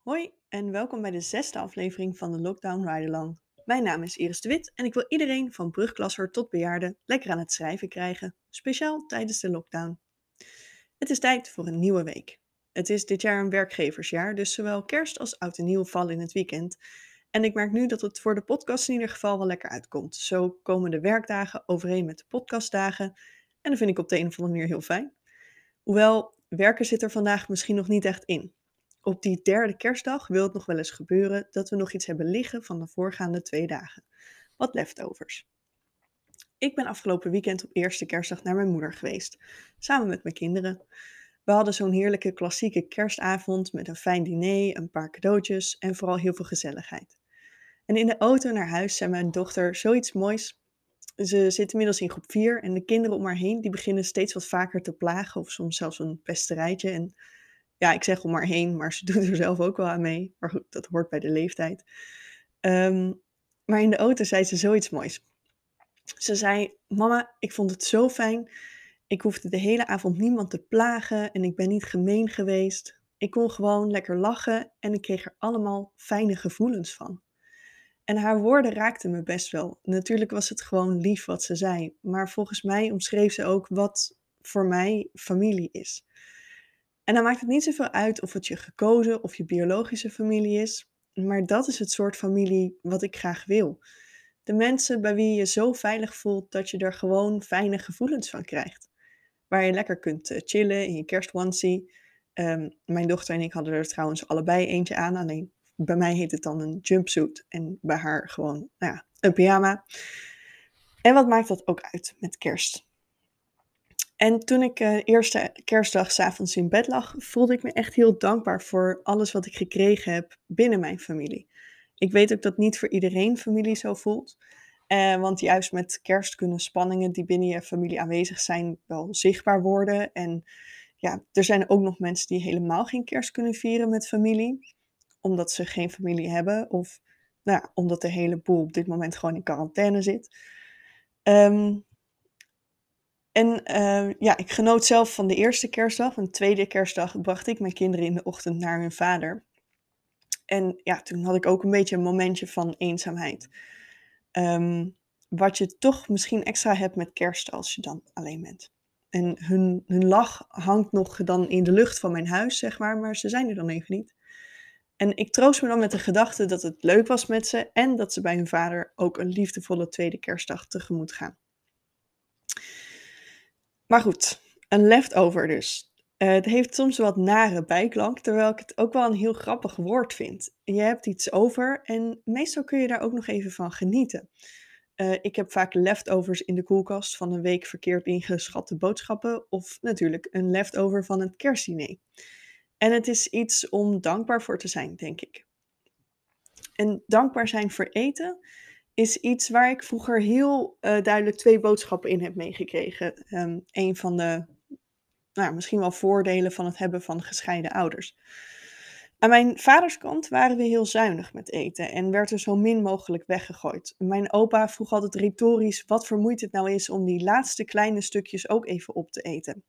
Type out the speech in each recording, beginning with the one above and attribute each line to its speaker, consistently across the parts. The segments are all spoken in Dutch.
Speaker 1: Hoi en welkom bij de zesde aflevering van de Lockdown Ride Along. Mijn naam is Iris de Wit en ik wil iedereen van brugklasser tot bejaarde lekker aan het schrijven krijgen, speciaal tijdens de lockdown. Het is tijd voor een nieuwe week. Het is dit jaar een werkgeversjaar, dus zowel kerst als oud en nieuw vallen in het weekend. En ik merk nu dat het voor de podcast in ieder geval wel lekker uitkomt. Zo komen de werkdagen overeen met de podcastdagen en dat vind ik op de een of andere manier heel fijn. Hoewel, werken zit er vandaag misschien nog niet echt in. Op die derde kerstdag wil het nog wel eens gebeuren dat we nog iets hebben liggen van de voorgaande twee dagen. Wat leftovers. Ik ben afgelopen weekend op eerste kerstdag naar mijn moeder geweest, samen met mijn kinderen. We hadden zo'n heerlijke klassieke kerstavond met een fijn diner, een paar cadeautjes en vooral heel veel gezelligheid. En in de auto naar huis zei mijn dochter zoiets moois. Ze zit inmiddels in groep 4 en de kinderen om haar heen die beginnen steeds wat vaker te plagen of soms zelfs een pesterijtje. En ja, ik zeg om haar heen, maar ze doet er zelf ook wel aan mee. Maar goed, dat hoort bij de leeftijd. Ehm, maar in de auto zei ze zoiets moois. Ze zei: Mama, ik vond het zo fijn. Ik hoefde de hele avond niemand te plagen en ik ben niet gemeen geweest. Ik kon gewoon lekker lachen en ik kreeg er allemaal fijne gevoelens van. En haar woorden raakten me best wel. Natuurlijk was het gewoon lief wat ze zei, maar volgens mij omschreef ze ook wat voor mij familie is. En dan maakt het niet zoveel uit of het je gekozen of je biologische familie is, maar dat is het soort familie wat ik graag wil. De mensen bij wie je zo veilig voelt dat je er gewoon fijne gevoelens van krijgt. Waar je lekker kunt eh, chillen in je kerstonesie. Um, mijn dochter en ik hadden er trouwens allebei eentje aan, alleen bij mij heet het dan een jumpsuit en bij haar gewoon nou ja, een pyjama. En wat maakt dat ook uit met kerst? En toen ik uh, eerste kerstdag s'avonds in bed lag, voelde ik me echt heel dankbaar voor alles wat ik gekregen heb binnen mijn familie. Ik weet ook dat niet voor iedereen familie zo voelt. Uh, want juist met kerst kunnen spanningen die binnen je familie aanwezig zijn wel zichtbaar worden. En ja, er zijn ook nog mensen die helemaal geen kerst kunnen vieren met familie. Omdat ze geen familie hebben of nou, omdat de hele boel op dit moment gewoon in quarantaine zit. Um, en uh, ja, ik genoot zelf van de eerste kerstdag. Een tweede kerstdag bracht ik mijn kinderen in de ochtend naar hun vader. En ja, toen had ik ook een beetje een momentje van eenzaamheid. Um, wat je toch misschien extra hebt met kerst als je dan alleen bent. En hun, hun lach hangt nog dan in de lucht van mijn huis, zeg maar, maar ze zijn er dan even niet. En ik troost me dan met de gedachte dat het leuk was met ze en dat ze bij hun vader ook een liefdevolle tweede kerstdag tegemoet gaan. Maar goed, een leftover dus. Uh, het heeft soms wat nare bijklank, terwijl ik het ook wel een heel grappig woord vind. Je hebt iets over en meestal kun je daar ook nog even van genieten. Uh, ik heb vaak leftovers in de koelkast van een week verkeerd ingeschatte boodschappen of natuurlijk een leftover van het kerstdiner. En het is iets om dankbaar voor te zijn, denk ik. En dankbaar zijn voor eten is iets waar ik vroeger heel uh, duidelijk twee boodschappen in heb meegekregen. Um, een van de, nou, misschien wel voordelen van het hebben van gescheiden ouders. Aan mijn vaders kant waren we heel zuinig met eten en werd er zo min mogelijk weggegooid. Mijn opa vroeg altijd retorisch wat vermoeid het nou is om die laatste kleine stukjes ook even op te eten.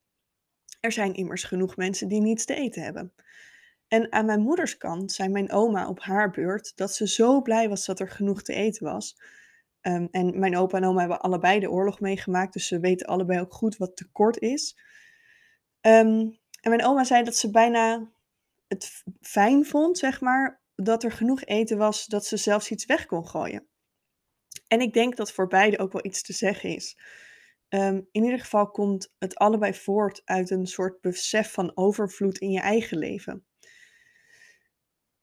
Speaker 1: Er zijn immers genoeg mensen die niets te eten hebben. En aan mijn moeders kant zei mijn oma op haar beurt dat ze zo blij was dat er genoeg te eten was. Um, en mijn opa en oma hebben allebei de oorlog meegemaakt, dus ze weten allebei ook goed wat tekort is. Um, en mijn oma zei dat ze bijna het fijn vond, zeg maar, dat er genoeg eten was dat ze zelfs iets weg kon gooien. En ik denk dat voor beide ook wel iets te zeggen is. Um, in ieder geval komt het allebei voort uit een soort besef van overvloed in je eigen leven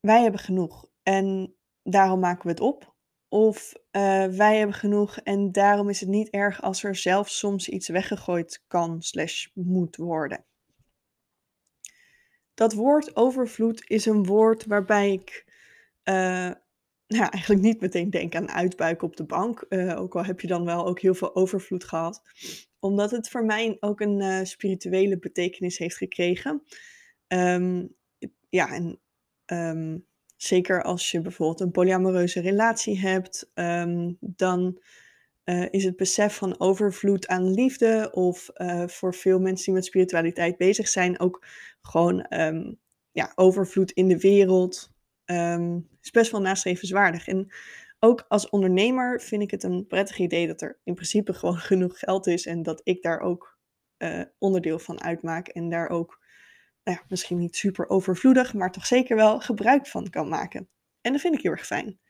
Speaker 1: wij hebben genoeg en daarom maken we het op. Of uh, wij hebben genoeg en daarom is het niet erg als er zelf soms iets weggegooid kan slash moet worden. Dat woord overvloed is een woord waarbij ik nou, eigenlijk niet meteen denk aan uitbuiken op de bank. Uh, ook al heb je dan wel ook heel veel overvloed gehad. Omdat het voor mij ook een spirituele betekenis heeft gekregen. Um, ja, en Um, zeker als je bijvoorbeeld een polyamoreuze relatie hebt, um, dan uh, is het besef van overvloed aan liefde of uh, voor veel mensen die met spiritualiteit bezig zijn ook gewoon um, ja, overvloed in de wereld. ehm, is best wel nastrevenswaardig. En ook als ondernemer vind ik het een prettig idee dat er in principe gewoon genoeg geld is en dat ik daar ook eh, onderdeel van uitmaak en daar ook nou ja, misschien niet super overvloedig, maar toch zeker wel gebruik van kan maken. En dat vind ik heel erg fijn.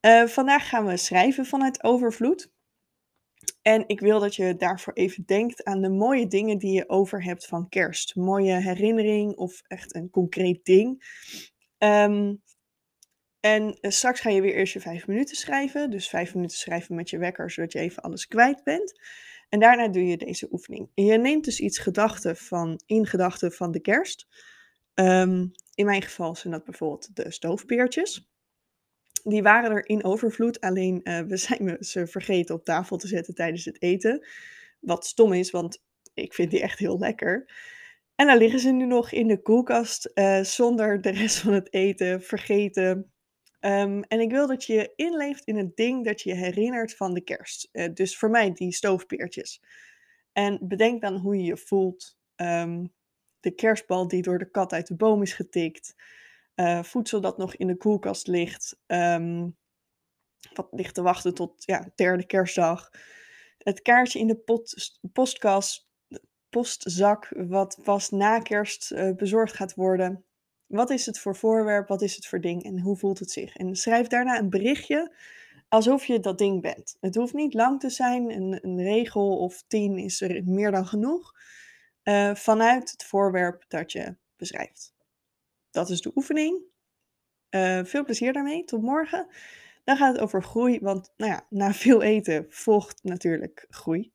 Speaker 1: Uh, vandaag gaan we schrijven vanuit overvloed. En ik wil dat je daarvoor even denkt aan de mooie dingen die je over hebt van kerst. Mooie herinnering of echt een concreet ding. Um, en eh, straks ga je weer eerst je vijf minuten schrijven. Dus vijf minuten schrijven met je wekker, zodat je even alles kwijt bent. En daarna doe je deze oefening. je neemt dus iets gedachten van, in gedachten van de kerst. Um, in mijn geval zijn dat bijvoorbeeld de stoofpeertjes. Die waren er in overvloed, alleen uh, we zijn ze vergeten op tafel te zetten tijdens het eten. Wat stom is, want ik vind die echt heel lekker. En dan liggen ze nu nog in de koelkast uh, zonder de rest van het eten vergeten Um, en ik wil dat je inleeft in het ding dat je herinnert van de kerst. Uh, dus voor mij die stoofpeertjes. En bedenk dan hoe je je voelt. Um, de kerstbal die door de kat uit de boom is getikt. Uh, voedsel dat nog in de koelkast ligt. Um, wat ligt te wachten tot ja, derde kerstdag. Het kaartje in de pot, postkast, postzak wat pas na kerst uh, bezorgd gaat worden. Wat is het voor voorwerp? Wat is het voor ding? En hoe voelt het zich? En schrijf daarna een berichtje alsof je dat ding bent. Het hoeft niet lang te zijn. Een, regel of tien is er meer dan genoeg. Uh, vanuit het voorwerp dat je beschrijft. Dat is de oefening. Uh, veel plezier daarmee. Tot morgen. Dan gaat het over groei. Want nou ja, na veel eten volgt natuurlijk groei.